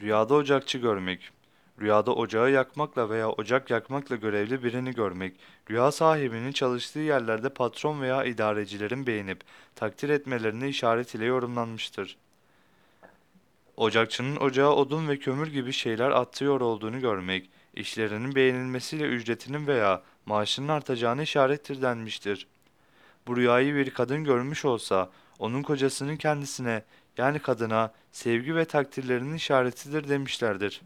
Rüyada ocakçı görmek. Rüyada ocağı yakmakla veya ocak yakmakla görevli birini görmek. Rüya sahibinin çalıştığı yerlerde patron veya idarecilerin beğenip takdir etmelerini işaret ile yorumlanmıştır. Ocakçının ocağa odun ve kömür gibi şeyler atıyor olduğunu görmek, işlerinin beğenilmesiyle ücretinin veya maaşının artacağını işarettir denmiştir. Bu rüyayı bir kadın görmüş olsa, onun kocasının kendisine yani kadına sevgi ve takdirlerinin işaretidir demişlerdir.